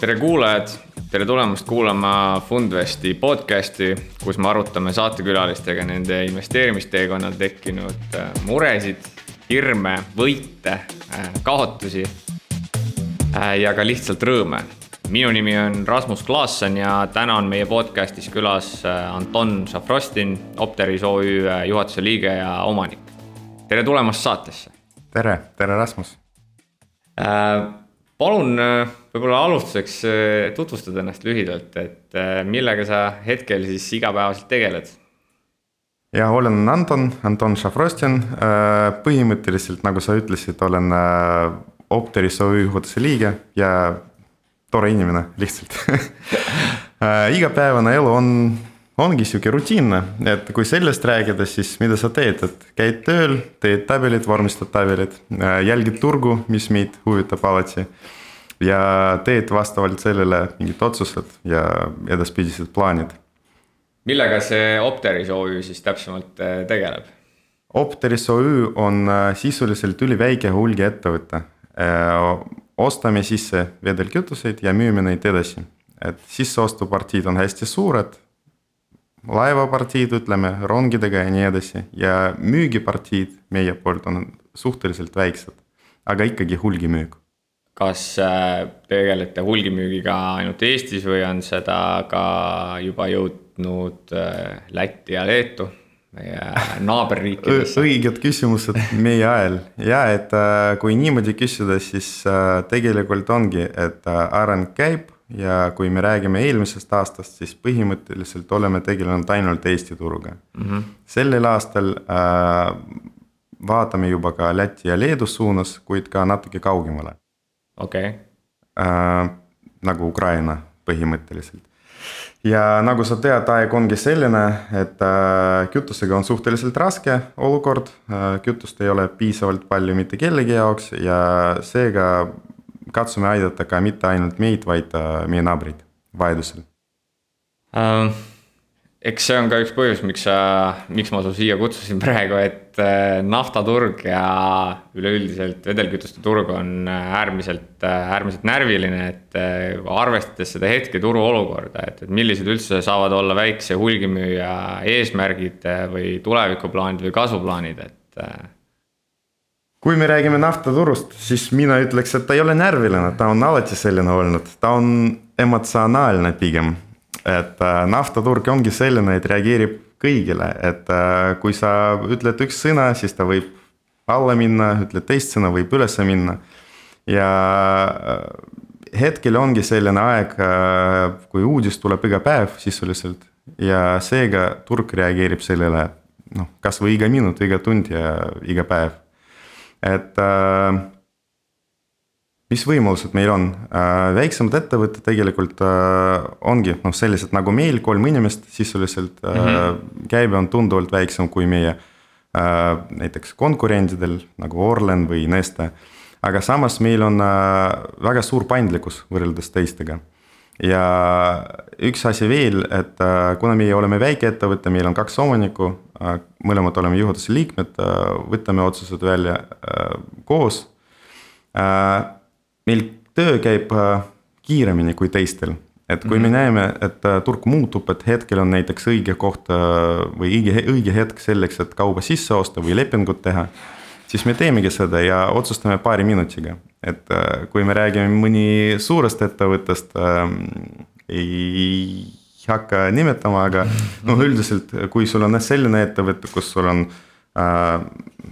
tere kuulajad, tere tulemast kuulama Fundvesti podcasti, kus me arutame saatekülalistega nende investeerimisteekonnal tekkinud äh, muresid, hirme, võite, äh, kaotusi äh, ja ka lihtsalt rõõme. Minu nimi on Rasmus Klaasson ja täna on meie podcastis külas Anton Šafrostin, Opteris OÜ juhatuse liige ja omanik. tere tulemast saatesse. tere, tere Rasmus palun võib-olla alustuseks äh, tutvustad ennast lühidalt, et äh, millega sa hetkel siis igapäevaselt tegeled? ja olen Anton, Anton Šafrostin, äh, põhimõtteliselt nagu sa ütlesid, olen Opteris OÜ juhatuse liige ja tore inimene lihtsalt igapäevane elu on, ongi sihuke rutiinne, et kui sellest rääkida, siis mida sa teed, et käid tööl, teed tabelid, vormistad tabelid, jälgid turgu, mis meid huvitab alati ja teed vastavalt sellele mingid otsused ja edaspidised plaanid. millega see Opteris OÜ siis täpsemalt äh, tegeleb? Opteris OÜ on äh, sisuliselt üliväike hulgiettevõte. Ostame sisse vedelkütuseid ja müüme neid edasi, et sisseostupartiid on hästi suured laevapartiid, ütleme rongidega ja nii edasi ja müügipartiid meie poolt on suhteliselt väiksed, aga ikkagi hulgimüük. Kas äh, tegelete hulgimüügiga ainult Eestis või on seda ka juba jõudnud äh, Lätti ja Leetu, meie naaberriikidesse? õiged küsimused meie ajal ja et äh, kui niimoodi küsida, siis tegelikult ongi, et areng käib ja kui me räägime eelmisest aastast, siis põhimõtteliselt oleme tegelenud ainult Eesti turuga mm. -hmm. sellel aastal äh, vaatame juba ka Läti ja Leedu suunas, kuid ka natuke kaugemale okei okay. äh,. nagu Ukraina põhimõtteliselt. Ja nagu sa tead, aeg ongi selline, et äh, kütusega on suhteliselt raske olukord. Äh,, kütust ei ole piisavalt palju mitte kellegi jaoks ja seega katsume aidata ka mitte ainult meid, vaid äh, meie naabreid vajadusel. Um eks see on ka üks põhjus, miks sa, miks ma su siia kutsusin praegu, et äh, naftaturg ja üleüldiselt vedelkütuste turg on äh, äärmiselt, äh, äärmiselt närviline, et arvestades seda hetke turuolukorda, et, et millised üldse saavad olla väikse hulgimüüja eesmärgid või tulevikuplaanid või kasvuplaanid, et. kui me räägime naftaturust, siis mina ütleks, et ta ei ole närviline, ta on alati selline olnud, ta on emotsionaalne pigem et naftaturg ongi selline, et reageerib kõigile, et äh, kui sa ütled üks sõna, siis ta võib alla minna, ütled teist sõna, võib üles minna. ja äh, hetkel ongi selline aeg, kui uudis tuleb iga päev sisuliselt ja seega turg reageerib sellele noh, kasvõi iga minut, iga tund ja iga päev. et äh, mis võimalused meil on, äh, väiksemad ettevõtted tegelikult äh, ongi noh, sellised nagu meil, kolm inimest sisuliselt mm, -hmm. käive on tunduvalt väiksem kui meie näiteks konkurentidel nagu Orlen või Neste. aga samas meil on väga suur paindlikkus võrreldes teistega. ja üks asi veel, et kuna meie oleme väikeettevõte, meil on kaks omanikku, mõlemad oleme juhatuse liikmed, võtame otsused välja koos meil töö käib äh, kiiremini kui teistel. et kui mm -hmm. me mhm. näeme, et äh, turg muutub, et hetkel on näiteks õige koht äh, või õige, õige hetk selleks, et kauba sisse osta või lepingut teha. siis me teemegi seda ja otsustame paari minutiga, et kui me räägime mõni suurest ettevõttest äh,, ei hakka nimetama, aga noh, üldiselt kui sul on selline ettevõte, kus sul on Äh,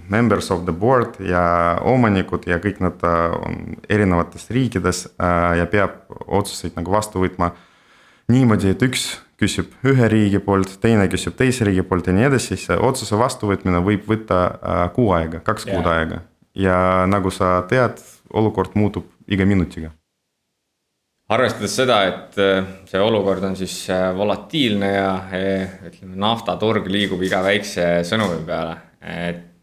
members of the board ja omanikud ja kõik nad äh, on erinevates riikides äh, ja peab otsuseid nagu vastu võtma. niimoodi, et üks küsib ühe riigi poolt, teine küsib teise riigi poolt ja nii edasi, siis otsuse vastuvõtmine võib võtta kuu aega, kaks yeah. kuud aega. ja nagu sa tead, olukord muutub iga minutiga arvestades seda, et see olukord on siis volatiilne ja ütleme, naftaturg liigub iga väikse sõnumi peale et äh,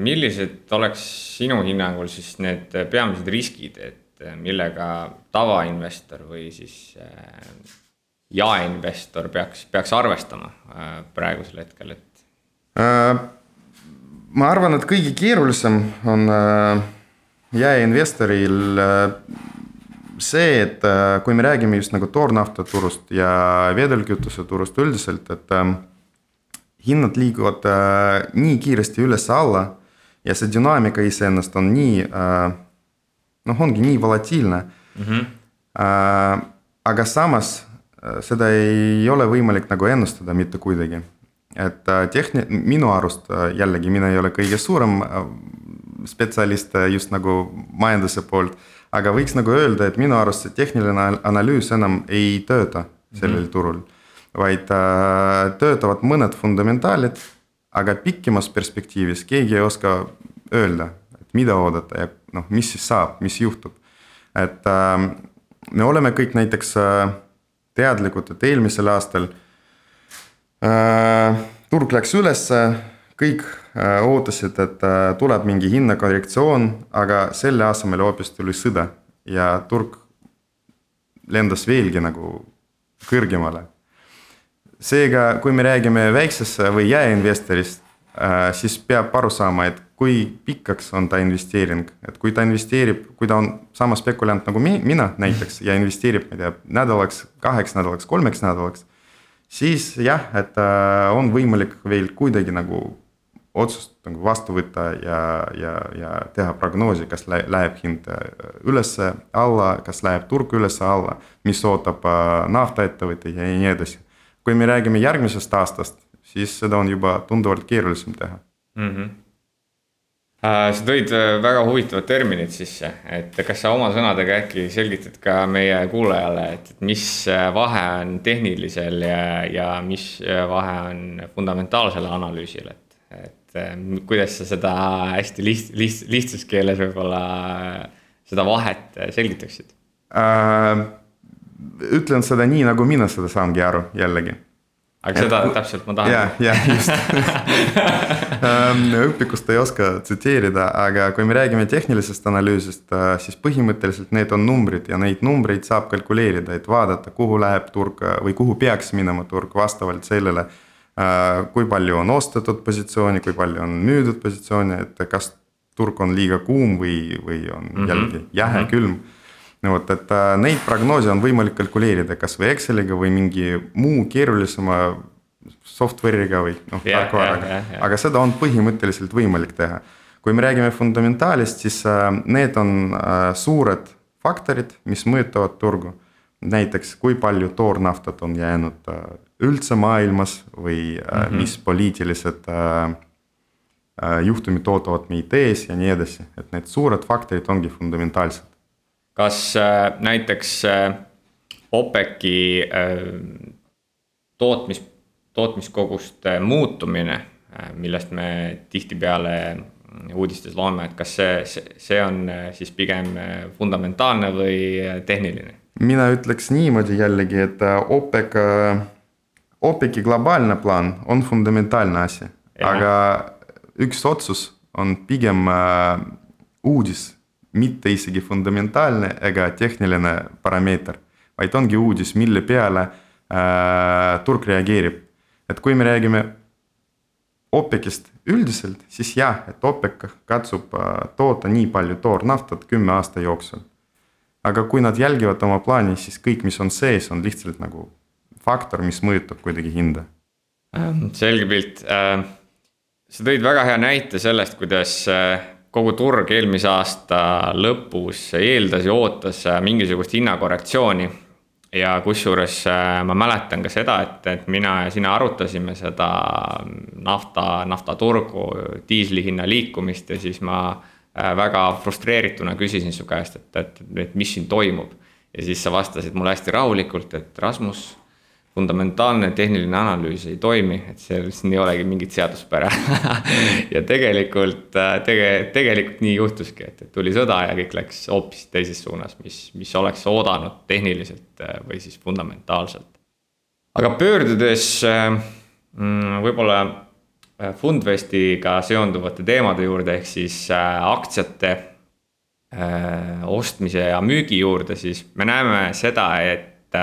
millised oleks sinu hinnangul siis need peamised riskid, et äh, millega tavainvestor või siis äh, jaeinvestor peaks, peaks arvestama praegusel hetkel, et? ma arvan, et kõige keerulisem on jaeinvestoril see, et kui me räägime just nagu toornafta turust ja vedelkütuse turust üldiselt, et hinnad liiguvad nii kiiresti üles-alla ja see dünaamika iseennast on nii noh, ongi nii volatiilne mm. -hmm. Äh, aga samas äh, seda ei ole võimalik nagu ennustada mitte kuidagi. et äh, tehni-, minu arust äh, jällegi, mina ei ole kõige suurem äh, spetsialist äh, just nagu majanduse poolt. aga võiks nagu öelda, et minu arust see tehniline analüüs enam ei tööta sellel mm -hmm. turul. Vaid äh, töötavad mõned fundamentaalid, aga pikemas perspektiivis keegi ei oska öelda, et mida oodata ja noh, mis siis saab, mis juhtub. et äh, me oleme kõik näiteks äh, teadlikud, et eelmisel aastal äh, turg läks ülesse, kõik ootasid, et tuleb mingi hinnakorrektsioon, aga selle asemel hoopis tuli sõda ja turg lendas veelgi nagu kõrgemale. Seega, kui me räägime väiksest või jääinvestorist äh,, siis peab aru saama, et kui pikaks on ta investeering, et kui ta investeerib, kui ta on sama spekulant nagu mi, mina näiteks ja investeerib, ma ei tea, nädalaks, kaheks nädalaks, kolmeks nädalaks. siis jah, et äh, on võimalik veel kuidagi nagu otsust nagu vastu võtta ja, ja, ja teha prognoosi, kas läheb hind äh, ülesse, alla, kas läheb turg üles-alla, mis ootab naftaettevõtteid ja nii edasi. Kui me räägime järgmisest aastast, siis seda on juba tunduvalt keerulisem teha mm. -hmm sa tõid äh, väga huvitavad terminid sisse, et kas sa oma sõnadega äkki selgitad ka meie kuulajale, et mis äh, vahe on tehnilisel ja, ja mis vahe on fundamentaalsel analüüsil, et, et kuidas sa seda hästi liht-, liht-, lihtsas keeles võib-olla seda vahet selgitaksid äh,? Ütlen seda nii, nagu mina seda saangi aru jällegi aga seda et, täpselt ma tahan. jah, jah, just ähm, õpikust ei oska tsiteerida, aga kui me räägime tehnilisest analüüsist, äh, siis põhimõtteliselt need on numbrid ja neid numbreid saab kalkuleerida, et vaadata, kuhu läheb turg äh, või kuhu peaks minema turg vastavalt sellele. Äh, kui palju on ostetud positsiooni, kui palju on müüdud positsiooni, et kas turg on liiga kuum või, või on mm -hmm. jällegi jahe mm, -hmm. külm no vot, et äh, neid prognoose on võimalik kalkuleerida kasvõi Exceliga või mingi muu keerulisema software'iga või noh yeah,, tarkvaraga yeah,, yeah, yeah. aga seda on põhimõtteliselt võimalik teha. kui me räägime fundamentaalist, siis äh, need on äh, suured faktorid, mis mõjutavad turgu. näiteks, kui palju toornaftat on jäänud üldse maailmas või mm -hmm. mis poliitilised juhtumid ootavad meid ees ja nii edasi, et need suured faktorid ongi fundamentaalsed kas äh, näiteks äh, OPEC-i äh, tootmis, tootmiskoguste muutumine, millest me tihtipeale uudistes loeme, et kas see, see on siis pigem fundamentaalne või tehniline? mina ütleks niimoodi jällegi, et OPEC, OPEC-i globaalne plaan on fundamentaalne asi, aga üks otsus on pigem uudis mitte isegi fundamentaalne ega tehniline parameeter, vaid ongi uudis, mille peale äh, turg reageerib. et kui me räägime OPEC-ist üldiselt, siis jah, et OPEC katsub äh, toota nii palju toornaftat kümme aasta jooksul. aga kui nad jälgivad oma plaani, siis kõik, mis on sees, on lihtsalt nagu faktor, mis mõjutab kuidagi hinda. Ähm, selge pilt, äh, sa tõid väga hea näite sellest, kuidas äh, kogu turg eelmise aasta lõpus eeldas ja ootas äh, mingisugust hinnakorrektsiooni. ja kusjuures äh, ma mäletan ka seda, et, et mina ja sina arutasime seda nafta, naftaturgu, diisli hinna liikumist ja siis ma äh, väga frustreerituna küsisin su käest, et, et, et mis siin toimub. ja siis sa vastasid mulle hästi rahulikult, et Rasmus fundamentaalne tehniline analüüs ei toimi, et seal siin ei olegi mingit seaduspära ja tegelikult äh, tege-, tegelikult nii juhtuski, et, et tuli sõda ja kõik läks hoopis teises suunas, mis, mis oleks oodanud tehniliselt äh, või siis fundamentaalselt. aga pöördudes äh, mm, võib-olla Fundvestiga seonduvate teemade juurde, ehk siis aktsiate ostmise ja müügi juurde, siis me näeme seda, et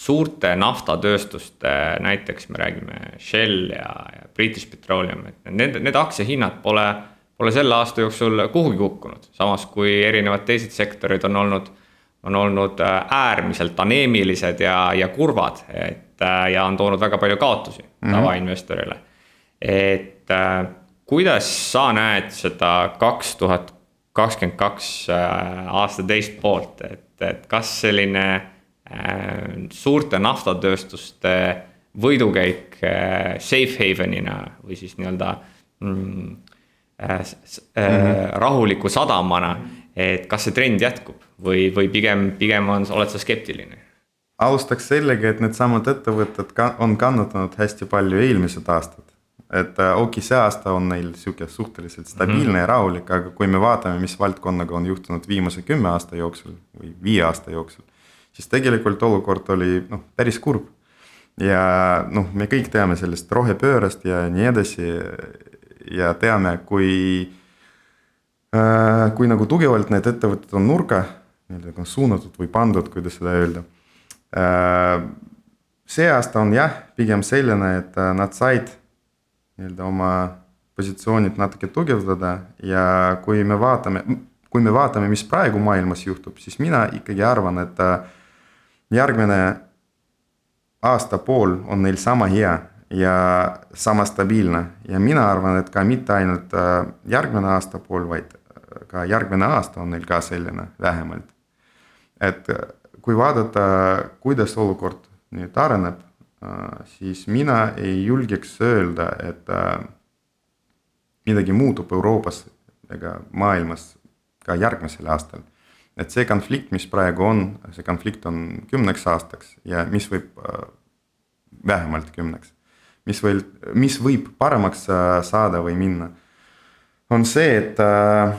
suurte naftatööstuste, näiteks me räägime Shell ja, ja British Petroleum, et need, need aktsiahinnad pole, pole selle aasta jooksul kuhugi kukkunud. samas kui erinevad teised sektorid on olnud, on olnud äh, äärmiselt aneemilised ja, ja kurvad, et äh, ja on toonud väga palju kaotusi mm -hmm. tavainvestorile. et äh, kuidas sa näed seda kaks tuhat kakskümmend kaks aasta teist poolt, et, et kas selline suurte naftatööstuste võidukäik äh, safe haven'ina või siis nii-öelda mm, äh, äh, rahuliku sadamana. et kas see trend jätkub või, või pigem, pigem on, oled sa skeptiline? alustaks sellega, et needsamad ettevõtted ka on kannatanud hästi palju eelmised aastad. et okei okay,, see aasta on neil sihuke suhteliselt stabiilne mm -hmm. ja rahulik, aga kui me vaatame, mis valdkonnaga on juhtunud viimase kümme aasta jooksul või viie aasta jooksul siis tegelikult olukord oli noh, päris kurb. ja noh, me kõik teame sellest rohepöörast ja nii edasi. ja teame, kui äh,, kui nagu tugevalt need ettevõtted on nurga nii-öelda suunatud või pandud, kuidas seda öelda äh,. see aasta on jah, pigem selline, et äh, nad said nii-öelda oma positsioonid natuke tugevdada ja kui me vaatame, kui me vaatame, mis praegu maailmas juhtub, siis mina ikkagi arvan, et äh, järgmine aasta pool on neil sama hea ja sama stabiilne ja mina arvan, et ka mitte ainult äh, järgmine aasta pool, vaid äh, ka järgmine aasta on neil ka selline vähemalt. et äh, kui vaadata, kuidas olukord nüüd areneb, siis mina ei julgeks öelda, et midagi muutub Euroopas ega maailmas ka järgmisel aastal et see konflikt, mis praegu on, see konflikt on kümneks aastaks ja mis võib äh, vähemalt kümneks, mis veel, mis võib paremaks äh, saada või minna, on see, et äh,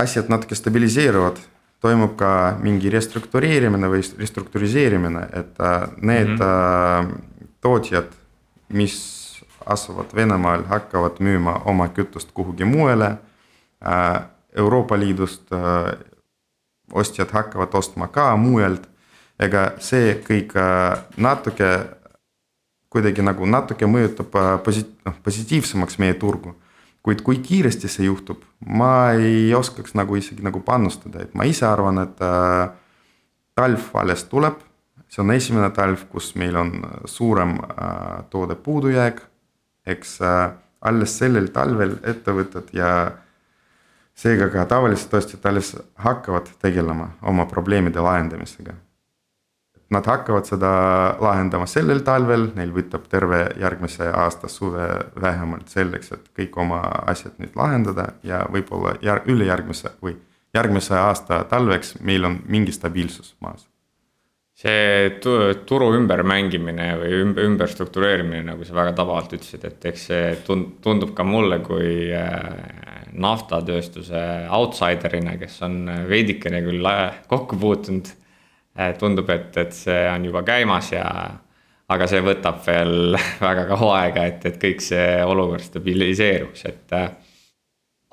asjad natuke stabiliseeruvad, toimub ka mingi restruktureerimine või restrukturiseerimine, et need mm -hmm. tootjad, mis asuvad Venemaal, hakkavad müüma oma kütust kuhugi mujale. Euroopa Liidust ostjad hakkavad ostma ka mujalt. ega see kõik äh, natuke, kuidagi nagu natuke mõjutab äh, posi-, noh positiivsemaks meie turgu. kuid kui kiiresti see juhtub, ma ei oskaks nagu isegi nagu panustada, et ma ise arvan, et äh, talv alles tuleb. see on esimene talv, kus meil on suurem toode puudujääk. eks alles sellel talvel ettevõtted ja seega ka tavalised ostjad alles hakkavad tegelema oma probleemide lahendamisega. Nad hakkavad seda lahendama sellel talvel, neil võtab terve järgmise aasta suve vähemalt selleks, et kõik oma asjad nüüd lahendada ja võib-olla järg-, ülejärgmise või järgmise aasta talveks meil on mingi stabiilsus maas see turu ümbermängimine või ümber, ümberstruktureerimine, nagu sa väga tabavalt ütlesid, et eks see tundub ka mulle kui äh, naftatööstuse outsider'ina, kes on veidikene küll kokku puutunud. Äh, tundub, et, et see on juba käimas ja, aga see võtab veel väga kaua aega, et, et kõik see olukord stabiliseeruks, et.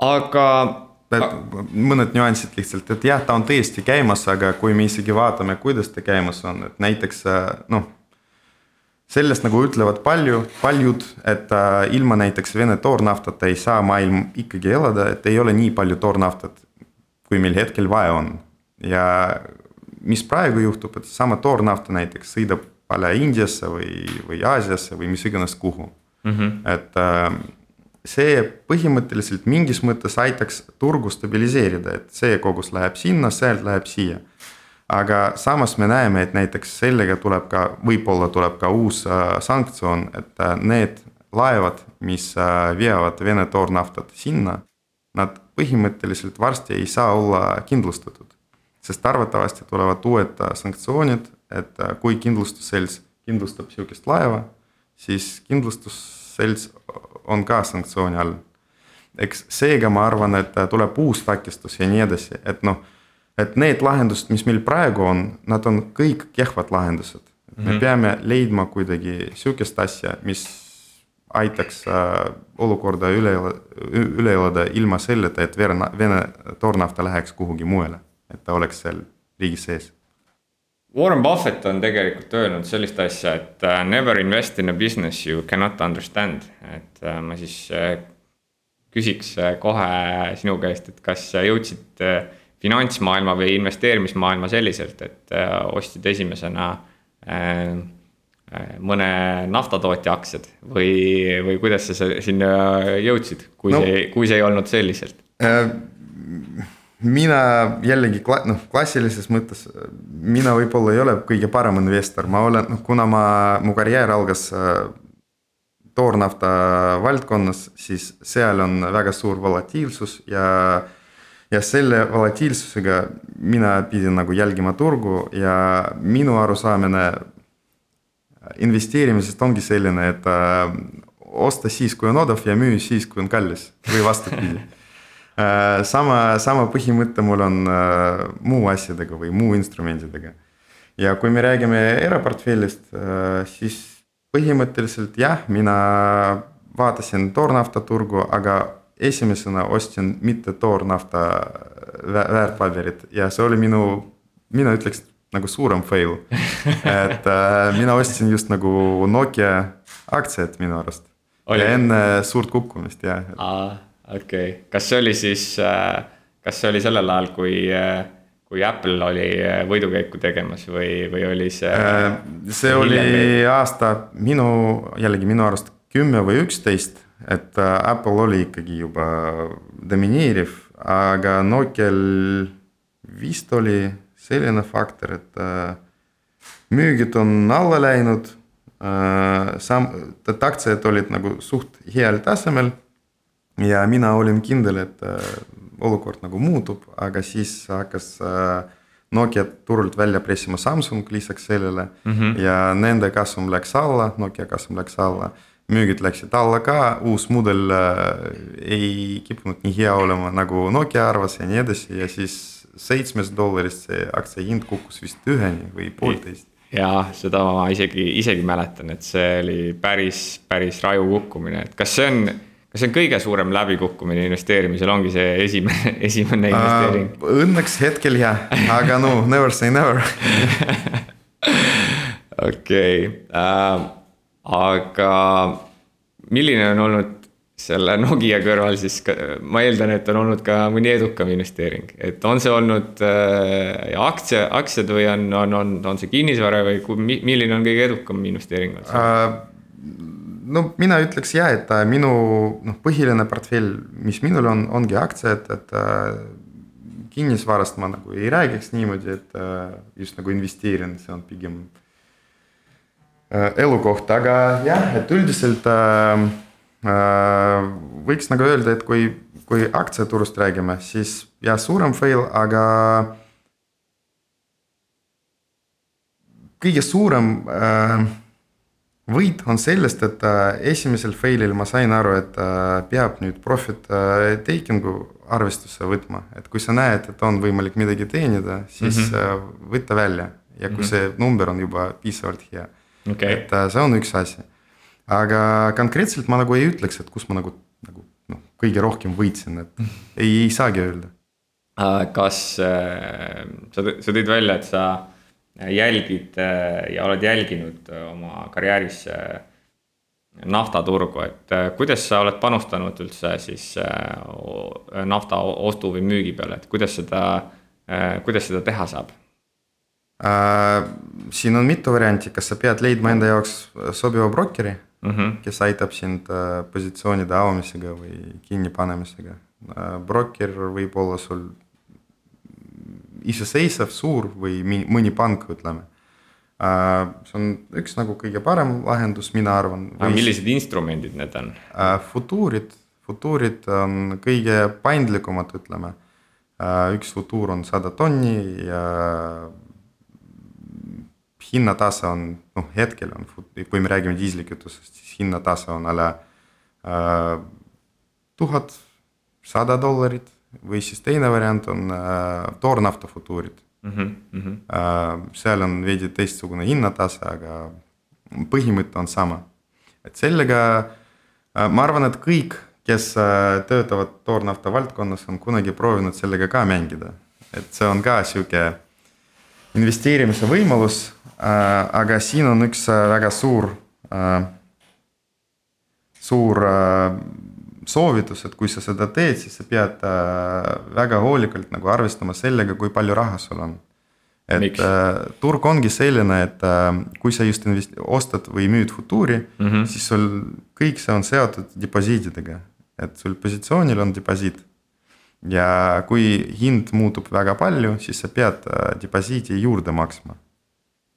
aga mõned nüansid lihtsalt, et jah, ta on tõesti käimas, aga kui me isegi vaatame, kuidas ta käimas on, et näiteks noh. Sellest nagu ütlevad palju, paljud, et äh, ilma näiteks Vene toornaftata ei saa maailm ikkagi elada, et ei ole nii palju toornaftat, kui meil hetkel vaja on. ja mis praegu juhtub, et seesama toornafta näiteks sõidab alla Indiasse või, või Aasiasse või mis iganes kuhu mm. -hmm. et äh, see põhimõtteliselt mingis mõttes aitaks turgu stabiliseerida, et see kogus läheb sinna, sealt läheb siia. Aga samas me näeme, et näiteks sellega tuleb ka, võib-olla tuleb ka uus äh, sanktsioon, et äh, need laevad, mis äh, veavad Vene toornaftat sinna. Nad põhimõtteliselt varsti ei saa olla kindlustatud, sest arvatavasti tulevad uued sanktsioonid, et kui kindlustusselts kindlustab sihukest laeva, siis kindlustusselts on ka sanktsiooni all. eks seega ma arvan, et tuleb uus takistus ja nii edasi, et noh, et need lahendused, mis meil praegu on, nad on kõik kehvad lahendused. me mm -hmm. peame leidma kuidagi sihukest asja, mis aitaks äh, olukorda üle, üle elada ilma selleta, et Vene, Vene toornafta läheks kuhugi mujale, et ta oleks seal riigis sees Warren Buffett on tegelikult öelnud sellist asja, et uh, never invest in a business you cannot understand, et uh, ma siis küsiks kohe sinu käest, et kas jõudsid finantsmaailma või investeerimismaailma selliselt, et ostsid esimesena mõne naftatootja aktsiad või, või kuidas sa sinna jõudsid, kui no, see, kui see ei olnud selliselt äh,? mina jällegi noh, klassilises mõttes, mina võib-olla ei ole kõige parem investor, ma olen, noh kuna ma, mu karjäär algas äh, toornafta valdkonnas, siis seal on väga suur volatiilsus ja. Ja selle volatiilsusega mina pidin nagu jälgima turgu ja minu arusaamine investeerimisest ongi selline, et äh, osta siis, kui on odav ja müü siis, kui on kallis või vastupidi Äh, sama, sama põhimõte mul on äh, muu asjadega või muu instrumentidega. ja kui me räägime eraportfellist, äh, siis põhimõtteliselt jah, mina vaatasin toornafta turgu, aga esimesena ostsin mitte toornafta väärtpaberit ja see oli minu, mina ütleks nagu suurem fail. et äh, mina ostsin just nagu Nokia aktsiat minu arust. ja enne suurt kukkumist jah okei okay., kas see oli siis, äh, kas see oli sellel ajal, kui, äh, kui Apple oli äh, võidukäiku tegemas või, või oli see? see oli aasta minu, jällegi minu arust kümme või üksteist, et Apple oli ikkagi juba domineeriv, aga Nokial vist oli selline faktor, et müügid on alla läinud. sam-, et aktsiad olid nagu suht heal tasemel ja mina olin kindel, et äh, olukord nagu muutub, aga siis hakkas äh, Nokia turult välja pressima Samsung lisaks sellele mm -hmm. ja nende kasum läks alla, Nokia kasum läks alla. Müügid läksid alla ka, uus mudel äh, ei kippunud nii hea olema, nagu Nokia arvas ja nii edasi ja siis seitsmest dollarist see aktsia hind kukkus vist üheni või poolteist. jah, seda ma isegi, isegi mäletan, et see oli päris, päris raju kukkumine, et kas see on kas see on kõige suurem läbikukkumine investeerimisel, ongi see esimene, esimene investeering? uh,? Õnneks hetkel jah, aga no never say never. Okei, äh, aga milline on olnud selle Nokia kõrval siis, ma eeldan, et on olnud ka mõni edukam investeering, et on see olnud äh, aktsia, aktsiad või on, on, on, on see kinnisvara või milline on kõige edukam investeering olnud uh,? no mina ütleks ja, et äh, minu noh, põhiline portfell, mis minul on, ongi aktsiad, et äh, kinnisvarast ma nagu ei räägiks niimoodi, et äh, just nagu investeerin, see on pigem äh, elukoht, aga jah, et üldiselt äh, äh, võiks nagu öelda, et kui, kui aktsiaturust räägime, siis jah, suurem fail, aga kõige suurem äh, võit on sellest, et äh, esimesel fail'il ma sain aru, et äh, peab nüüd profit äh, taking'u arvestusse võtma, et kui sa näed, et on võimalik midagi teenida, siis mm -hmm. võta välja ja kui mm -hmm. see number on juba piisavalt hea okay.. et see on üks asi. aga konkreetselt ma nagu ei ütleks, et kus ma nagu, nagu noh, kõige rohkem võitsin, et ei, ei saagi öelda. kas äh, sa, sa tõid välja, et sa jälgid äh, ja oled jälginud äh, oma karjääris äh, naftaturgu, et kuidas sa oled panustanud üldse siis nafta ostu või müügi peale, et kuidas seda, kuidas seda teha saab äh,? Siin on mitu varianti, kas sa pead leidma enda jaoks sobiva brokeri mm, -hmm. kes aitab sind positsioonide avamisega või kinnipanemisega. Broker võib olla sul iseseisev, suur või mõni pank, ütleme. Äh, see on üks nagu kõige parem lahendus, mina arvan. millised instrumendid need on? Äh, futuurid, futuurid on kõige paindlikumad, ütleme. Äh, üks futuur on sada tonni ja hinnatase on, noh hetkel on, kui me räägime diislikütusest, siis hinnatase on alla tuhat sada dollarit või siis teine variant on äh, toornafta futuurid mm. -hmm. Äh, seal on veidi teistsugune hinnatase, aga põhimõte on sama. et sellega äh, ma arvan, et kõik, kes äh, töötavad toornafta valdkonnas, on kunagi proovinud sellega ka mängida. et see on ka sihuke investeerimise võimalus, aga siin on üks väga suur, suur soovitus, et kui sa seda teed, siis sa pead väga hoolikalt nagu arvestama sellega, kui palju raha sul on et äh, turg ongi selline, et äh, kui sa just invest-, ostad või müüd futuuri mm, -hmm. siis sul kõik see on seotud deposiitidega, et sul positsioonil on deposiit. ja kui hind muutub väga palju, siis sa pead äh, deposiidi juurde maksma.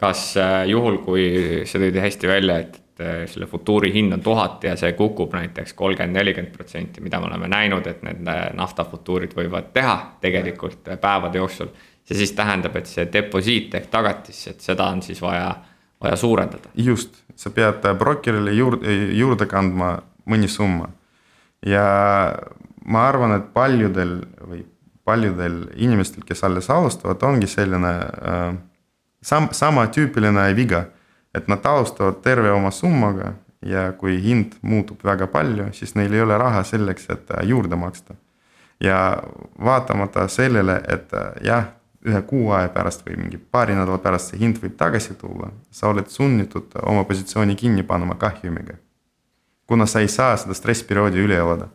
Kas äh, juhul, kui sa tõid hästi välja, et äh, selle futuuri hind on tuhat ja see kukub näiteks kolmkümmend, nelikümmend protsenti, mida me oleme näinud, et need äh, naftafutuurid võivad teha tegelikult päevade jooksul see siis tähendab, et see deposiit ehk tagatis, et seda on siis vaja, vaja suurendada. just, sa pead brokerile juurde, juurde kandma mõni summa. ja ma arvan, et paljudel või paljudel inimestel, kes alles alustavad, ongi selline äh, sam-, sama tüüpiline viga. et nad alustavad terve oma summaga ja kui hind muutub väga palju, siis neil ei ole raha selleks, et juurde maksta. ja vaatamata sellele, et jah ühe kuu aja pärast või mingi paari nädala pärast see hind võib tagasi tulla, sa oled sunnitud oma positsiooni kinni panema kahjumiga. kuna sa ei saa seda stressperioodi üle elada.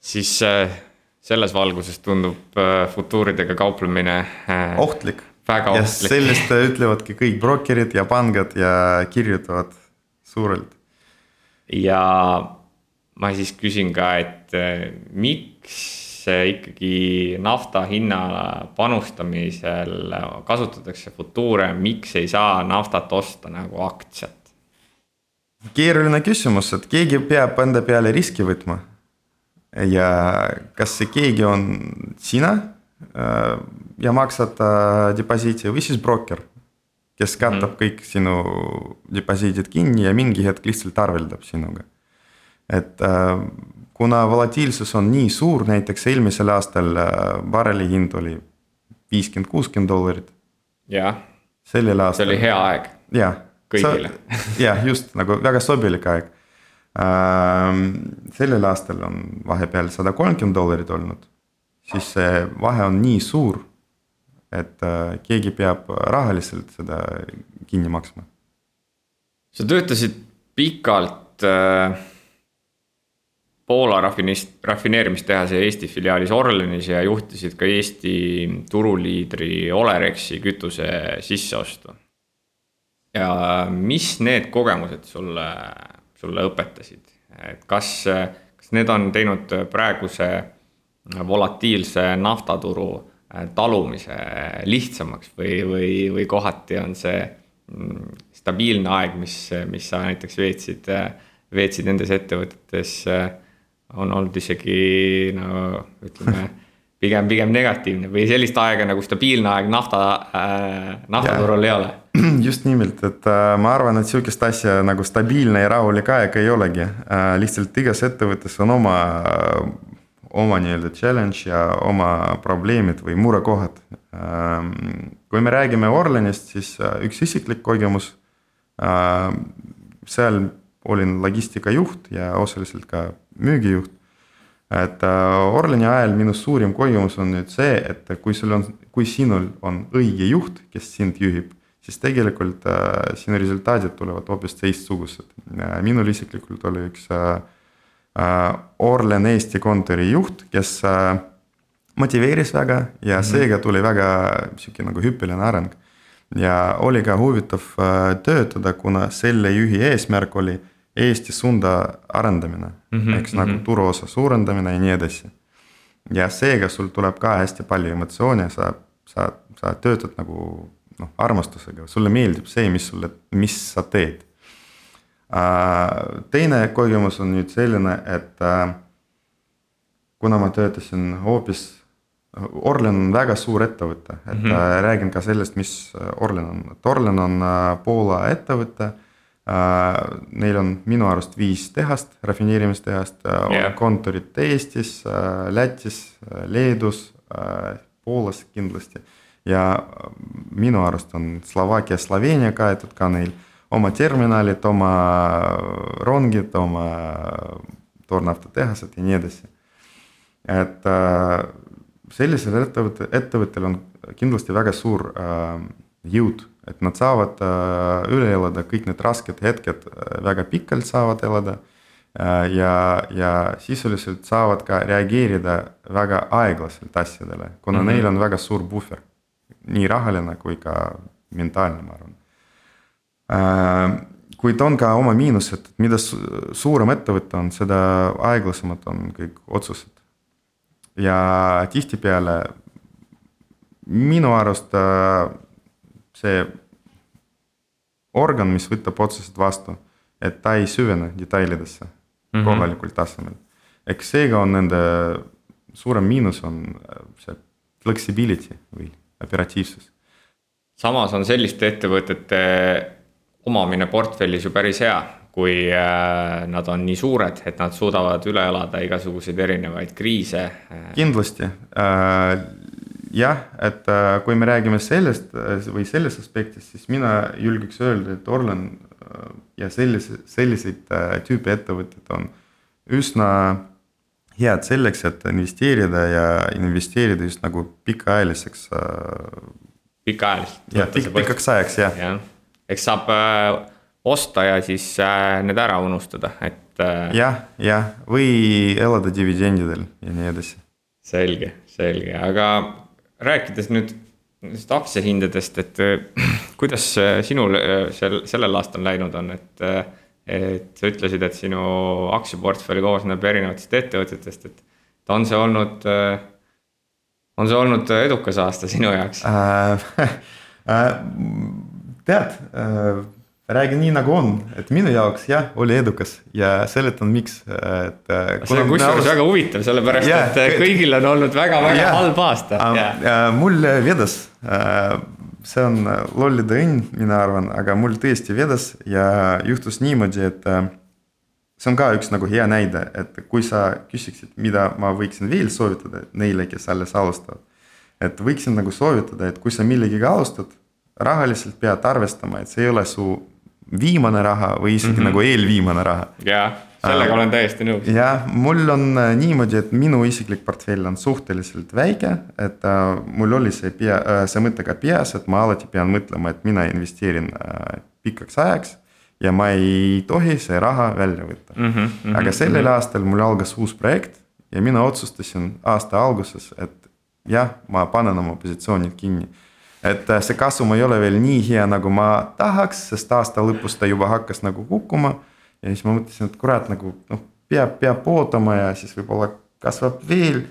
siis äh, selles valguses tundub äh, futuuridega kauplemine äh,. ohtlik. Väga ohtlik. ja sellest ütlevadki kõik brokerid ja pangad ja kirjutavad suurelt. ja ma siis küsin ka, et äh, miks ikkagi nafta hinna panustamisel kasutatakse futuure, miks ei saa naftat osta nagu aktsiat? keeruline küsimus, et keegi peab enda peale riski võtma. ja kas see keegi on sina ja maksad deposiiti või siis broker, kes katab mm. kõik sinu deposiidid kinni ja mingi hetk lihtsalt arveldab sinuga. et äh, kuna volatiilsus on nii suur, näiteks eelmisel aastal äh, barreli hind oli viiskümmend, kuuskümmend dollarit. jah. sellel aastal. see oli hea aeg. jah. kõigile. jah, just nagu väga sobilik aeg ähm,. sellel aastal on vahepeal sada kolmkümmend dollarit olnud, siis see vahe on nii suur, et äh, keegi peab rahaliselt seda kinni maksma. sa töötasid pikalt äh Poola rafinist-, rafineerimistehase Eesti filiaalis Orlenis ja juhtisid ka Eesti turuliidri Olerexi kütuse sisseostu. ja mis need kogemused sulle, sulle õpetasid, et kas, kas need on teinud praeguse volatiilse naftaturu talumise lihtsamaks või, või, või kohati on see mm, stabiilne aeg, mis, mis sa näiteks veetsid, veetsid nendes ettevõtetes on olnud isegi no ütleme pigem, pigem negatiivne või sellist aega nagu stabiilne aeg nafta äh,, naftaturul ei ole. just nimelt, et äh, ma arvan, et sihukest asja nagu stabiilne ja rahulik aeg ei olegi äh,. lihtsalt igas ettevõttes on oma äh,, oma nii-öelda challenge ja oma probleemid või murekohad äh,. kui me räägime Orlenist, siis äh, üks isiklik kogemus äh,. seal olin logistikajuht ja osaliselt ka müügijuht. et äh, Orleni ajal minu suurim kogemus on nüüd see, et kui sul on, kui sinul on õige juht, kes sind juhib, siis tegelikult äh, sinu resultaadid tulevad hoopis teistsugused. minul isiklikult oli üks äh Orlen Eesti kontori juht, kes äh, motiveeris väga ja mm -hmm. seega tuli väga sihuke nagu hüppeline areng. ja oli ka huvitav äh, töötada, kuna selle juhi eesmärk oli Eesti suunda arendamine mm -hmm, eks mm -hmm. nagu mhm. turuosa suurendamine ja nii edasi. ja seega sul tuleb ka hästi palju emotsioone, sa, sa, sa töötad nagu noh, armastusega, sulle meeldib see, mis sulle, mis sa teed. Teine kogemus on nüüd selline, et uh, kuna ma töötasin hoopis Orlen on väga suur ettevõte, et mm -hmm. räägin ka sellest, mis Orlen on, et Orlen on Poola ettevõte Äh, neil on minu arust viis tehast, rafineerimistehast yeah., äh, kontorid Eestis, äh, Lätis, Leedus, Poolas kindlasti. ja minu arust on Slovakkia, Sloveenia kaetud ka neil oma terminalid, oma rongid, oma toornaftatehased ja nii edasi. et sellisel ettevõtte, ettevõttel on kindlasti väga suur äh, jõud, et nad saavad äh, üle elada kõik need rasked hetked äh, väga pikalt saavad elada äh,. ja, ja sisuliselt saavad ka reageerida väga aeglaselt asjadele, kuna mm -hmm. neil on väga suur puhver. nii rahaline kui ka mentaalne, ma arvan äh, kuid on ka oma miinused, et mida suurem ettevõte on, seda aeglasemad on kõik otsused. ja tihtipeale minu arust äh, see organ, mis võtab otsused vastu, et ta ei süvene detailidesse mm -hmm. kohalikul tasemel. eks seega on nende suurem miinus on äh, see flexibility või operatiivsus. samas on selliste ettevõtete omamine portfellis ju päris hea, kui äh, nad on nii suured, et nad suudavad üle elada igasuguseid erinevaid kriise. kindlasti jah, et äh, kui me räägime sellest äh, või sellest aspektist, siis mina julgeks öelda, et Orlen äh, ja sellise, selliseid tüüpi ettevõtted on üsna head selleks, et investeerida ja investeerida just nagu pikaajaliseks. pikaajaliselt. jah, pikaks ajaks jah ja.. Eks saab äh, osta ja siis äh, need ära unustada, et äh.... jah, jah, või elada dividendidel ja nii edasi. selge, selge, aga rääkides nüüd nendest aktsiahindadest, et kuidas sinul sel, sellel aastal läinud on, et. et sa ütlesid, et sinu aktsiaportfell koosneb erinevatest ettevõtetest, et on see olnud, on see olnud edukas aasta sinu jaoks äh,? Äh, tead äh, räägin nii nagu on, et minu jaoks jah, oli edukas ja seletan, miks, et. Äh, see on kusjuures arvast... väga huvitav, sellepärast yeah, et äh, kõigil on olnud väga-väga yeah, halb aasta yeah.. Uh, mul vedas uh,, see on lollide õnn, mina arvan, aga mul tõesti vedas ja juhtus niimoodi, et uh, see on ka üks nagu hea näide, et kui sa küsiksid, mida ma võiksin veel soovitada neile, kes alles alustavad. et võiksin nagu soovitada, et kui sa millegagi alustad, rahaliselt pead arvestama, et see ei ole su viimane raha või isegi mm -hmm. nagu eelviimane raha. jaa, sellega äh, olen täiesti nõus. jah, mul on äh, niimoodi, et minu isiklik portfell on suhteliselt väike, et äh, mul oli see pea äh,, see mõte ka peas, et ma alati pean mõtlema, et mina investeerin äh, pikaks ajaks. ja ma ei tohi see raha välja võtta mm. -hmm, aga sellel mm -hmm. aastal mul algas uus projekt ja mina otsustasin aasta alguses, et jah, ma panen oma positsioonid kinni et äh, see kasum ei ole veel nii hea, nagu ma tahaks, sest aasta lõpus ta juba hakkas nagu kukkuma. ja siis ma mõtlesin, et kurat, nagu noh, peab, peab ootama ja siis võib-olla kasvab veel.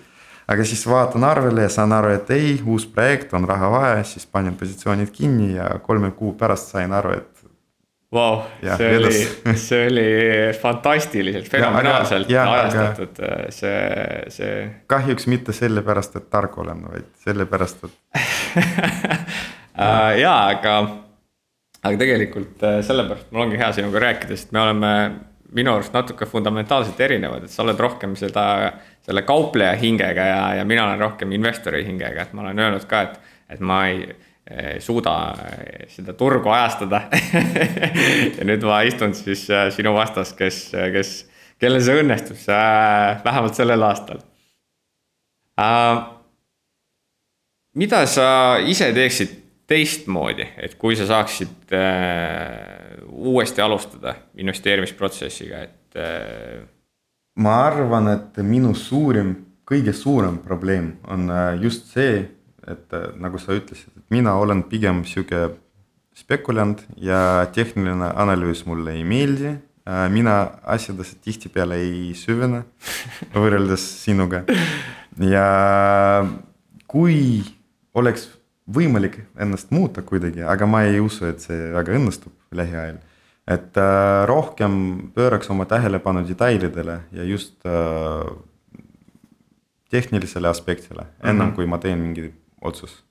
aga siis vaatan arvele ja saan aru, et ei, uus projekt on raha vaja, siis panin positsioonid kinni ja kolme kuu pärast sain aru, et Vau, see oli, see oli fantastiliselt, fenomenaalselt ja, aga, ajastatud, äh, see, see. kahjuks mitte sellepärast, et tark olen, vaid sellepärast, et äh, jaa, aga, aga tegelikult äh, sellepärast mul ongi hea sinuga rääkida, sest me oleme minu arust natuke fundamentaalselt erinevad, et sa oled rohkem seda, selle kaupleja hingega ja, ja mina olen rohkem investori hingega, et ma olen öelnud ka, et, et ma ei suuda eh, seda turgu ajastada ja nüüd ma istun siis eh, sinu vastas, kes, kes, kellel see õnnestus äh, vähemalt sellel aastal äh,. mida sa ise teeksid teistmoodi, et kui sa saaksid äh, uuesti alustada investeerimisprotsessiga, et äh.... ma arvan, et minu suurim, kõige suurem probleem on just see et nagu sa ütlesid, mina olen pigem sihuke spekulant ja tehniline analüüs mulle ei meeldi. Äh, mina asjadesse tihtipeale ei süvene võrreldes sinuga ja kui oleks võimalik ennast muuta kuidagi, aga ma ei usu, et see väga õnnestub lähiajal. et äh, rohkem pööraks oma tähelepanu detailidele ja just äh, tehnilisele aspektile, ennem mm -hmm. kui ma teen mingi otsus?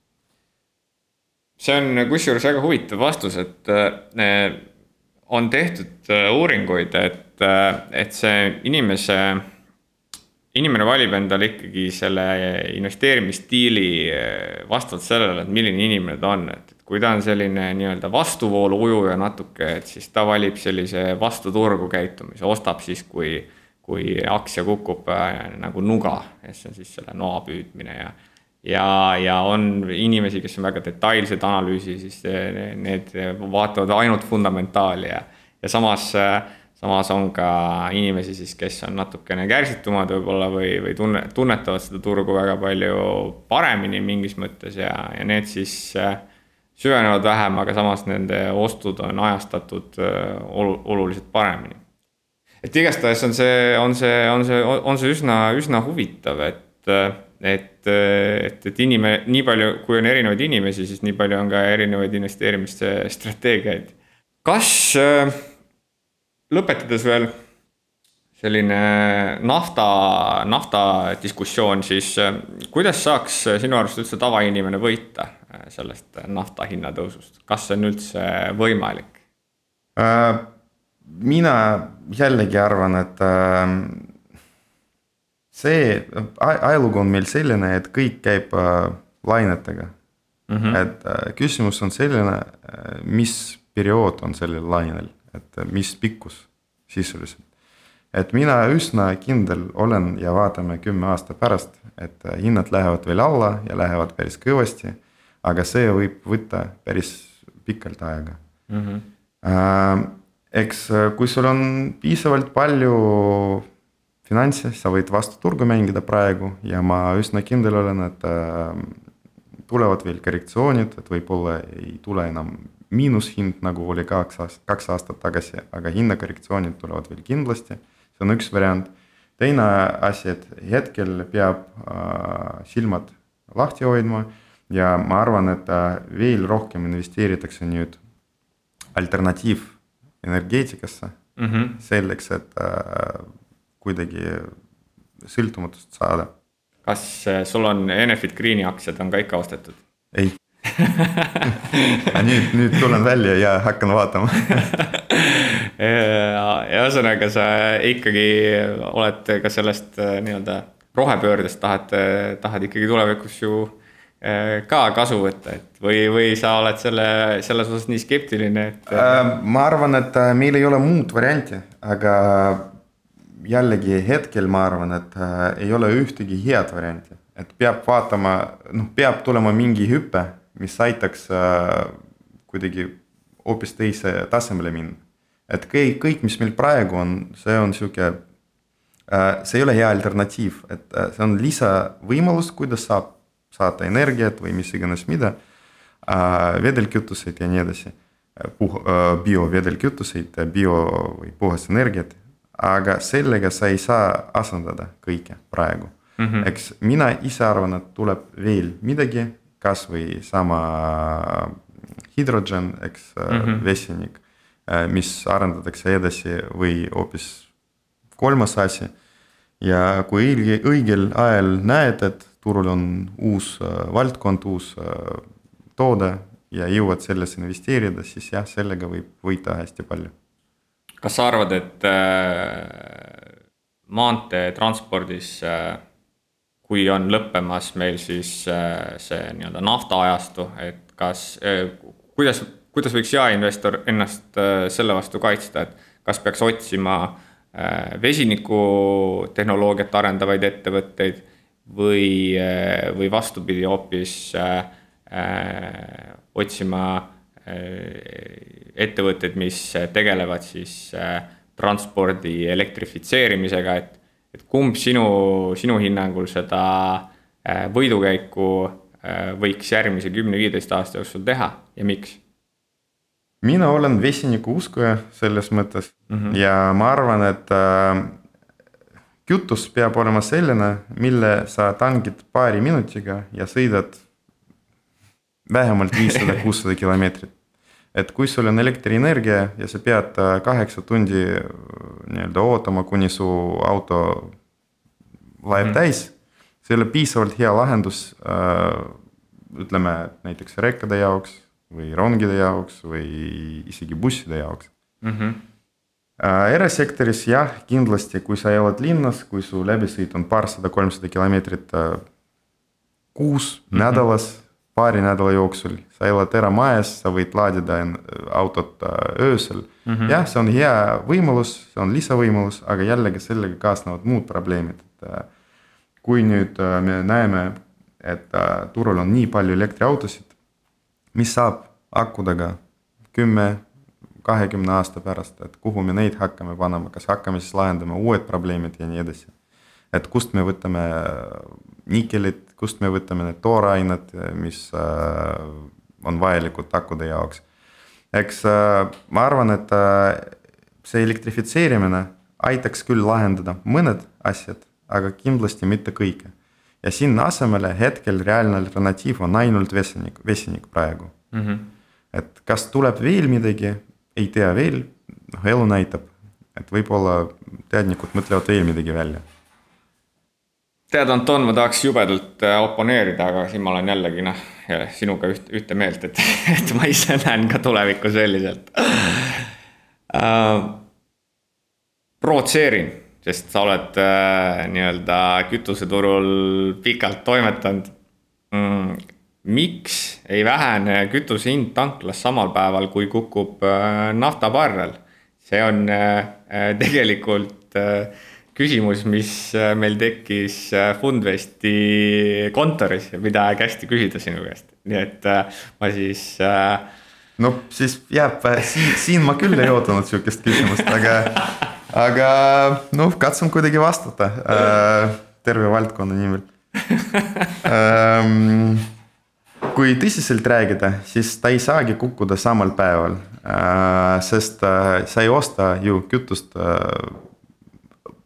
See on kusjuures väga huvitav vastus, et äh, on tehtud äh, uuringuid, et, äh, et see inimese, inimene valib endale ikkagi selle investeerimisstiili vastavalt sellele, et milline inimene ta on, et kui ta on selline nii-öelda vastuvoolu ujuja natuke, et siis ta valib sellise vastuturgu käitumise, ostab siis, kui, kui aktsia kukub nagu nuga, et see on siis selle noa püüdmine ja ja, ja on inimesi, kes on väga detailseid analüüsi, siis need vaatavad ainult fundamentaali ja, ja samas, samas on ka inimesi siis, kes on natukene kärsitumad võib-olla või, või tunne, tunnetavad seda turgu väga palju paremini mingis mõttes ja, ja need siis süvenevad vähem, aga samas nende ostud on ajastatud olu, oluliselt paremini. et igastahes on see, on see, on see, on see üsna, üsna huvitav, et et, et, et inime-, nii palju, kui on erinevaid inimesi, siis nii palju on ka erinevaid investeerimisstrateegiaid. kas lõpetades veel selline nafta, nafta diskussioon, siis kuidas saaks sinu arust üldse tavainimene võita sellest nafta hinna tõusust, kas see on üldse võimalik äh,? mina jällegi arvan, et äh, see ajalugu on meil selline, et kõik käib äh, lainetega mm. -hmm. et äh, küsimus on selline äh,, mis periood on sellel lainel, et äh, mis pikkus sisuliselt. et mina üsna kindel olen ja vaatame kümme aasta pärast, et äh, hinnad lähevad veel alla ja lähevad päris kõvasti. aga see võib võtta päris pikalt aega mm. -hmm. Äh, eks äh, kui sul on piisavalt palju finantse, sa võid vastu turgu mängida praegu ja ma üsna kindel olen, et äh, tulevad veel korrektsioonid, et võib-olla ei tule enam miinushind, nagu oli kaks aastat, kaks aastat tagasi, aga hinnakorrektsioonid tulevad veel kindlasti. see on üks variant. teine asi, et hetkel peab äh, silmad lahti hoidma ja ma arvan, et äh, veel rohkem investeeritakse nüüd alternatiivenergeetikasse mm -hmm. selleks, et äh, kuidagi sõltumatust saada. kas äh, sul on Enefit Greeni aktsiad on ka ikka ostetud? ei nüüd, nüüd tulen välja ja hakkan vaatama ühesõnaga, sa ikkagi oled ka sellest äh, nii-öelda rohepöördest tahad, tahad ikkagi tulevikus ju äh, ka kasu võtta, et või, või sa oled selle, selles osas nii skeptiline, et äh,? ma arvan, et meil ei ole muud varianti, aga jällegi hetkel ma arvan, et äh, ei ole ühtegi head varianti, et peab vaatama, noh, peab tulema mingi hüpe, mis aitaks äh, kuidagi hoopis teise tasemele minna. et kõik, kõik, mis meil praegu on, see on sihuke äh,, see ei ole hea alternatiiv, et äh, see on lisavõimalus, kuidas saab saada energiat või mis iganes mida äh,, vedelkütuseid ja nii edasi. Puh-, äh, biovedelkütuseid, bio või puhast energiat aga sellega sa ei saa asendada kõike praegu mm. -hmm. eks mina ise arvan, et tuleb veel midagi, kasvõi sama hidrogen, eks mm -hmm. vesinik, äh, mis arendatakse edasi või hoopis kolmas asi. ja kui õige, õigel ajal näed, et turul on uus äh, valdkond, uus äh, toode ja jõuad sellesse investeerida, siis jah, sellega võib võita hästi palju kas sa arvad, et äh, maanteetranspordis, äh, kui on lõppemas meil siis äh, see nii-öelda naftaajastu, et kas, kuidas, kuidas võiks jaeinvestor ennast selle vastu kaitsta, et kas peaks otsima vesinikutehnoloogiat arendavaid ettevõtteid või, või vastupidi, hoopis otsima ettevõtted, mis tegelevad siis äh, transpordi elektrifitseerimisega, et, et kumb sinu, sinu hinnangul seda äh, võidukäiku äh, võiks järgmise kümne-viieteist aasta jooksul teha ja miks? mina olen vesiniku uskuja selles mõttes mm -hmm. ja ma arvan, et äh, kütus peab olema selline, mille sa tankid paari minutiga ja sõidad vähemalt viissada, kuussada kilomeetrit et kui sul on elektrienergia ja sa pead äh, kaheksa tundi äh, nii-öelda ootama, kuni su auto laeb mm. täis, see ei ole piisavalt hea lahendus äh,. ütleme näiteks rekkade jaoks või rongide jaoks või isegi busside jaoks mm. -hmm. Erasektoris jah, kindlasti, kui sa elad linnas, kui su läbisõit on paarsada, kolmsada kilomeetrit kuus mm, -hmm. nädalas paari nädala jooksul, sa elad eramajas, sa võid laadida autot äh, öösel mm. -hmm. jah, see on hea võimalus, see on lisavõimalus, aga jällegi sellega kaasnevad muud probleemid, et. Äh, kui nüüd äh, me näeme et turul on nii palju elektriautosid. mis saab akudega kümme, kahekümne aasta pärast, et kuhu me neid hakkame panema, kas hakkame siis lahendama uued probleemid ja nii edasi. et kust me võtame nikelit, kust me võtame need toorained, mis äh, on vajalikud akude jaoks. eks äh, ma arvan, et äh, see elektrifitseerimine aitaks küll lahendada mõned asjad, aga kindlasti mitte kõike. ja sinna asemele hetkel reaalne alternatiiv on ainult vesinik, vesinik praegu mm. -hmm. et kas tuleb veel midagi, ei tea veel, noh elu näitab, et võib-olla teadnikud mõtlevad veel midagi välja tead, Anton, ma tahaks jubedalt äh, oponeerida, aga siin ma olen jällegi noh, sinuga üht, ühte meelt, et, et ma ise näen ka tulevikku selliselt uh,. provotseerin, sest sa oled uh, nii-öelda kütuseturul pikalt toimetanud mm,. miks ei vähene kütuse hind tanklas samal päeval, kui kukub uh, naftabarrel? see on tegelikult küsimus, mis äh, meil tekkis äh, Fundvesti kontoris mida hästi küsida sinu käest, nii et äh, ma siis. no siis jääb, siin, siin ma küll ei oodanud sihukest küsimust, aga, aga noh, katsun kuidagi vastata terve valdkonna nimel ähm, kui tõsiselt rääkida, siis ta ei saagi kukkuda samal päeval, sest sa ei osta ju kütust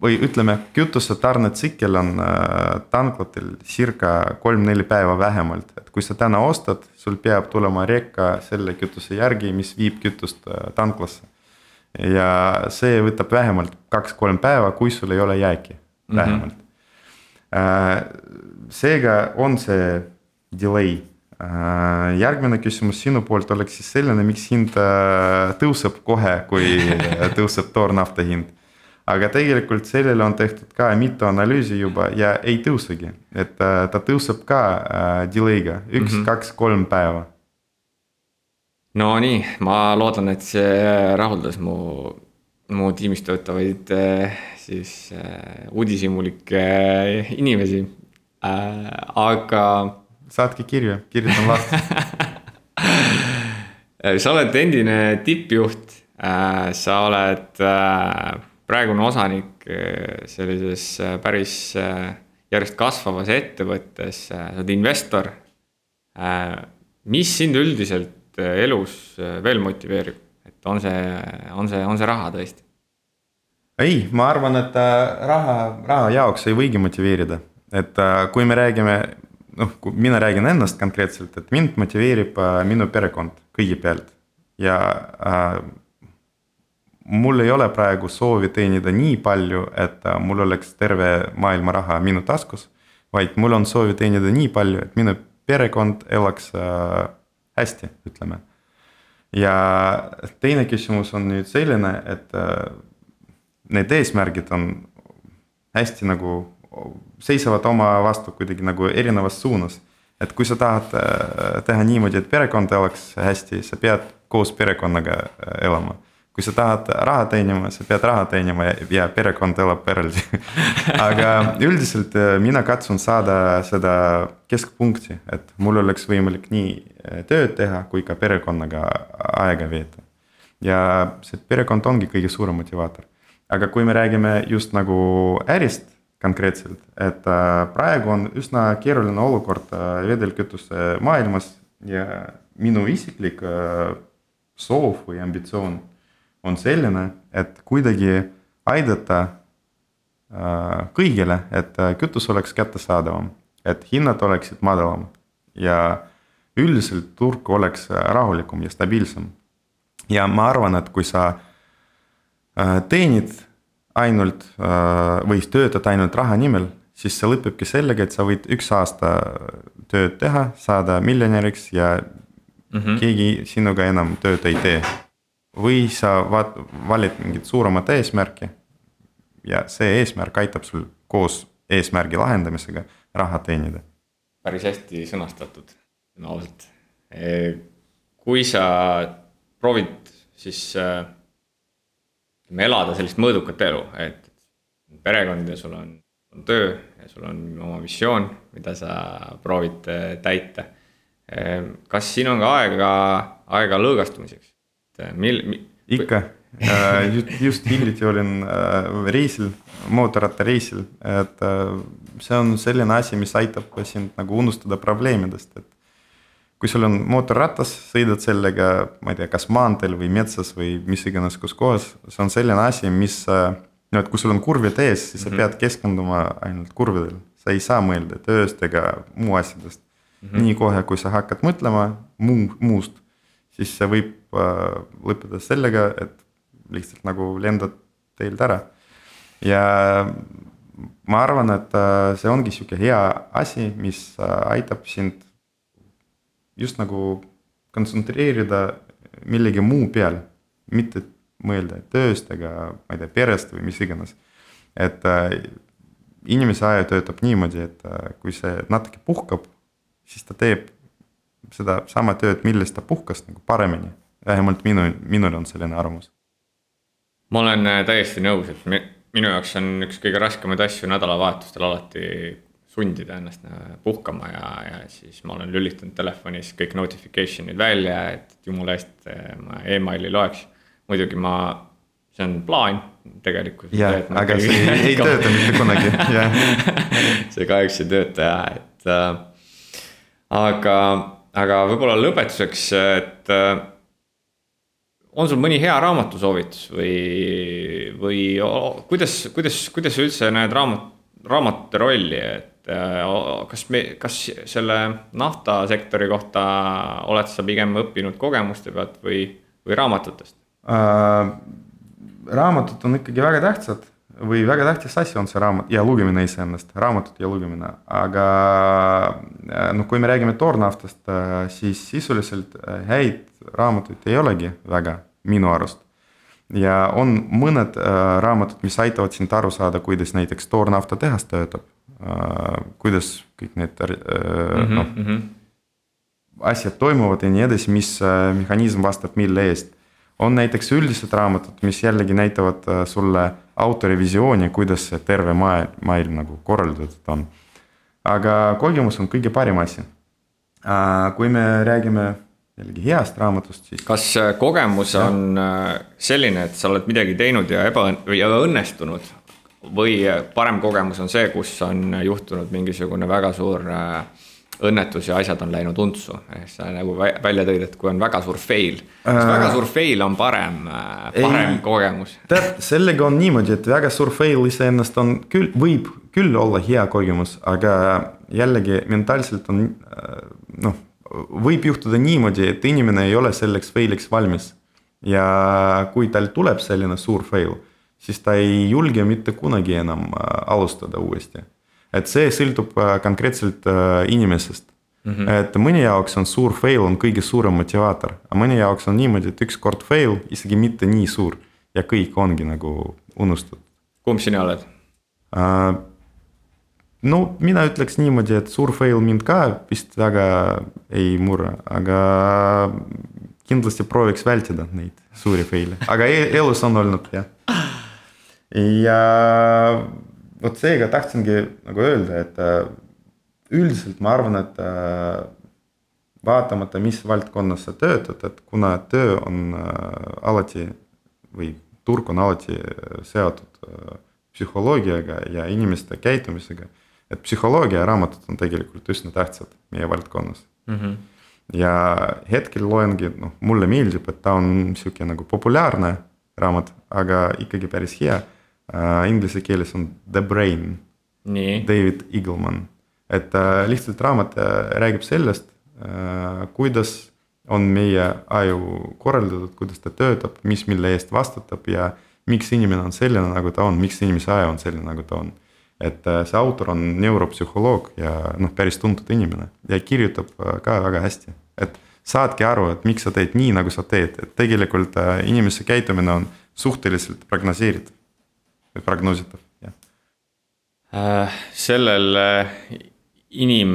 või ütleme, kütuse tarnetsikkel on äh, tanklatel circa kolm-neli päeva vähemalt, et kui sa täna ostad, sul peab tulema rekka selle kütuse järgi, mis viib kütust äh, tanklasse. ja see võtab vähemalt kaks-kolm päeva, kui sul ei ole jääki mm, -hmm. vähemalt. Äh, seega on see delay. järgmine küsimus sinu poolt oleks siis selline, miks hind tõuseb kohe, kui tõuseb toornafta hind aga tegelikult sellele on tehtud ka mitu analüüsi juba ja ei tõusegi, et äh, ta tõuseb ka äh, delay'ga üks mm, -hmm. kaks, kolm päeva. Nonii, ma loodan, et see rahuldas mu, mu tiimis töötavaid äh, siis uudishimulikke inimesi äh,, aga. saatke kirju, kirjutan vastu sa oled endine tippjuht äh,, sa oled äh, praegune osanik eh, sellises eh, päris eh, järjest kasvavas ettevõttes, sa oled investor. mis sind üldiselt elus veel motiveerib, et on see, on see, on see raha tõesti? ei, ma arvan, et raha, raha jaoks ei võigi motiveerida, et kui me räägime, noh, kui mina räägin ennast konkreetselt, et mind motiveerib minu perekond kõigepealt ja mul ei ole praegu soovi teenida nii palju, et äh, mul oleks terve maailma raha minu taskus. vaid mul on soovi teenida nii palju, et minu perekond elaks äh, hästi, ütleme. ja teine küsimus on nüüd selline, et äh, need eesmärgid on hästi nagu, seisavad oma vastu kuidagi nagu erinevas suunas. et kui sa tahad teha niimoodi, et perekond elaks hästi, sa pead koos perekonnaga elama kui sa tahad raha teenima, sa pead raha teenima ja, perekond elab eraldi aga üldiselt äh, mina katsun saada seda keskpunkti, et mul oleks võimalik nii äh, tööd teha kui ka perekonnaga aega veeta. ja see perekond ongi kõige suurem motivaator. aga kui me räägime just nagu ärist konkreetselt, et äh, praegu on üsna keeruline olukord vedelkütuse maailmas ja minu isiklik soov või ambitsioon on selline, et kuidagi aidata äh, kõigile, et äh, kütus oleks kättesaadavam, et hinnad oleksid madalamad ja üldiselt turg oleks äh, rahulikum ja stabiilsem. ja ma arvan, et kui sa teenid ainult või töötad ainult raha nimel, siis see lõpebki sellega, et sa võid üks aasta tööd teha, saada miljonäriks ja mm -hmm. keegi sinuga enam tööd ei tee või sa vaat-, valid mingit suuremat eesmärki. ja see eesmärk aitab sul koos eesmärgi lahendamisega raha teenida. päris hästi sõnastatud, no ausalt. Kui sa proovid siis ütleme elada sellist mõõdukat elu, et perekond ja sul on on töö ja sul on oma missioon, mida sa proovid äh, täita. Äh, kas siin on ka aega, aega lõõgastumiseks? Mil, mil...? ikka just, just hiljuti olin reisil, mootorrattareisil, et see on selline asi, mis aitab sind nagu unustada probleemidest, et kui sul on mootorratas, sõidad sellega, ma ei tea, kas maanteel või metsas või mis iganes, kus kohas, see on selline asi, mis. no et kui sul on kurvid ees, siis sa mm -hmm. pead keskenduma ainult kurvidel, sa ei saa mõelda tööst ega muu asjadest mm. -hmm. nii kohe, kui sa hakkad mõtlema muu, muust, siis see võib äh, lõppeda sellega, et lihtsalt nagu lendad teelt ära. ja ma arvan, et äh, see ongi sihuke hea asi, mis äh, aitab sind just nagu kontsentreerida millegi muu peal, mitte mõelda tööst ega ma ei tea, perest või mis iganes. et inimese aju töötab niimoodi, et kui see natuke puhkab, siis ta teeb seda sama tööd, millest ta puhkas nagu paremini. Vähemalt minu, minul on selline arvamus. ma olen äh, täiesti nõus, et minu jaoks on üks kõige raskemaid asju nädalavahetustel alati sundida ennast äh, puhkama ja, ja siis ma olen lülitanud telefonis kõik notification'id välja, et jumala eest äh, ma emaili loeks. muidugi ma, see on plaan tegelikult. jah, aga see ei, ei tööta mitte kunagi, jah. see kahjuks ei tööta jah, et äh, aga, aga võib-olla lõpetuseks, et äh, on sul mõni hea raamatusoovitus või, või kuidas, kuidas, kuidas sa üldse näed raamat, raamatute rolli, et Äh, kas me, kas selle naftasektori kohta oled sa pigem õppinud kogemuste pealt või, või raamatutest äh,? raamatud on ikkagi väga tähtsad või väga tähtis asi on see raamat ja lugemine iseennast, raamatud ja lugemine, aga äh, noh, kui me räägime toornaftast, äh, siis sisuliselt häid raamatuid ei olegi väga minu arust. ja on mõned äh, raamatud, mis aitavad sind aru saada, kuidas näiteks toornafta tehas töötab Äh, kuidas kõik need mm -hmm, noh mm -hmm. asjad toimuvad ja nii edasi, mis äh, mehhanism vastab mille eest. on näiteks üldised raamatud, mis jällegi näitavad sulle autori visiooni, kuidas see terve maailm, maailm nagu korraldatud on. aga kogemus on kõige parim asi. kui me räägime jällegi heast raamatust, siis. kas kogemus on ja. selline, et sa oled midagi teinud ja ebaõnn- või õnnestunud, või parem kogemus on see, kus on juhtunud mingisugune väga suur äh, õnnetus ja asjad on läinud untsu. ehk sa nagu välja tõid, et kui on väga suur fail, kas äh, väga suur fail on parem, äh, parem ei, kogemus? tead, sellega on niimoodi, et väga suur fail iseennast on küll, võib küll olla hea kogemus, aga jällegi mentaalselt on noh, võib juhtuda niimoodi, et inimene ei ole selleks fail'iks valmis. ja kui tal tuleb selline suur fail siis ta ei julge mitte kunagi enam äh, alustada uuesti. et see sõltub äh, konkreetselt äh, inimesest mm. -hmm. et mõni jaoks on suur fail on kõige suurem motivaator, aga mõni jaoks on niimoodi, et ükskord fail, isegi mitte nii suur ja kõik ongi nagu unustatud. kumb sina oled uh,? No mina ütleks niimoodi, et suur fail mind ka vist väga ei murra, aga kindlasti prooviks vältida neid suuri fail'e, aga e-, elus on olnud jah ja vot seega tahtsingi nagu öelda, et äh, üldiselt ma arvan, et äh, vaatamata, mis valdkonnas sa töötad, et kuna töö on äh, alati või turg on alati seotud psühholoogiaga ja inimeste käitumisega. Et psühholoogia ja raamatud on tegelikult üsna tähtsad meie valdkonnas mm. -hmm. ja hetkel loengi, noh, mulle meeldib, et ta on sihuke nagu populaarne raamat, aga ikkagi päris hea äh, inglise keeles on The Brain. David Eagleman, et äh, lihtsalt raamat äh, räägib sellest äh,, kuidas on meie aju korraldatud, kuidas ta töötab, mis mille eest vastutab ja miks inimene on selline, nagu ta on, miks inimese aju on selline, nagu ta on. Et äh, see autor on neuropsühholoog ja noh, päris tuntud inimene ja kirjutab äh, ka väga hästi, et saadki aru, et miks sa teed nii, nagu sa teed, et tegelikult äh, inimese käitumine on suhteliselt prognoseeritav prognoositav, jah. Sellel inim,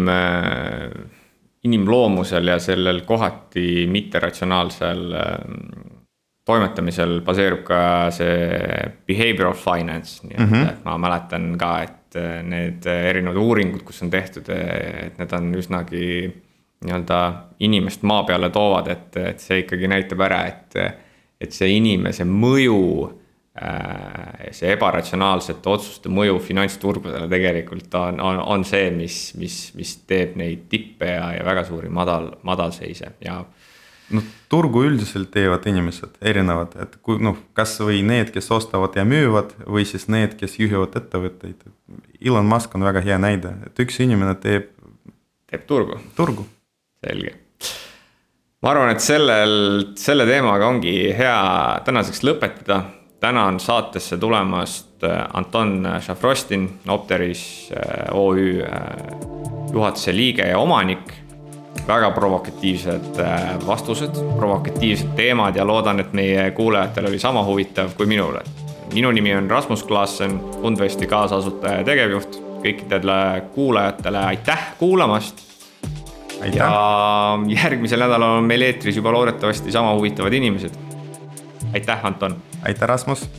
inimloomusel ja sellel kohati mitteratsionaalsel toimetamisel baseerub ka see behavioral finance, nii et mm, -hmm. ma mäletan ka, et need erinevad uuringud, kus on tehtud, et need on üsnagi nii-öelda inimest maa peale toovad, et, et see ikkagi näitab ära, et, et see inimese mõju Äh, see ebaratsionaalsete otsuste mõju finantsturgudele tegelikult on, on, on see, mis, mis, mis teeb neid tippe ja, ja väga suuri madal, madalseise ja. Noh, turgu üldiselt teevad inimesed erinevad, et kui noh, kasvõi need, kes ostavad ja müüvad või siis need, kes juhivad ettevõtteid. Elon Musk on väga hea näide, et üks inimene teeb. teeb turgu. turgu. selge ma arvan, et sellel, selle teemaga ongi hea tänaseks lõpetada täna on saatesse tulemast äh, Anton Šafrostin, Opteris äh, OÜ äh, juhatuse liige ja omanik. Väga provokatiivsed vastused, provokatiivsed teemad ja loodan, et meie kuulajatel oli sama huvitav kui minul. minu nimi on Rasmus Klaassen, Fundvesti kaasasutaja ja tegevjuht. kõikidele kuulajatele aitäh kuulamast. ja järgmisel nädalal on meil eetris juba loodetavasti sama huvitavad inimesed. aitäh, Anton aitäh, Rasmus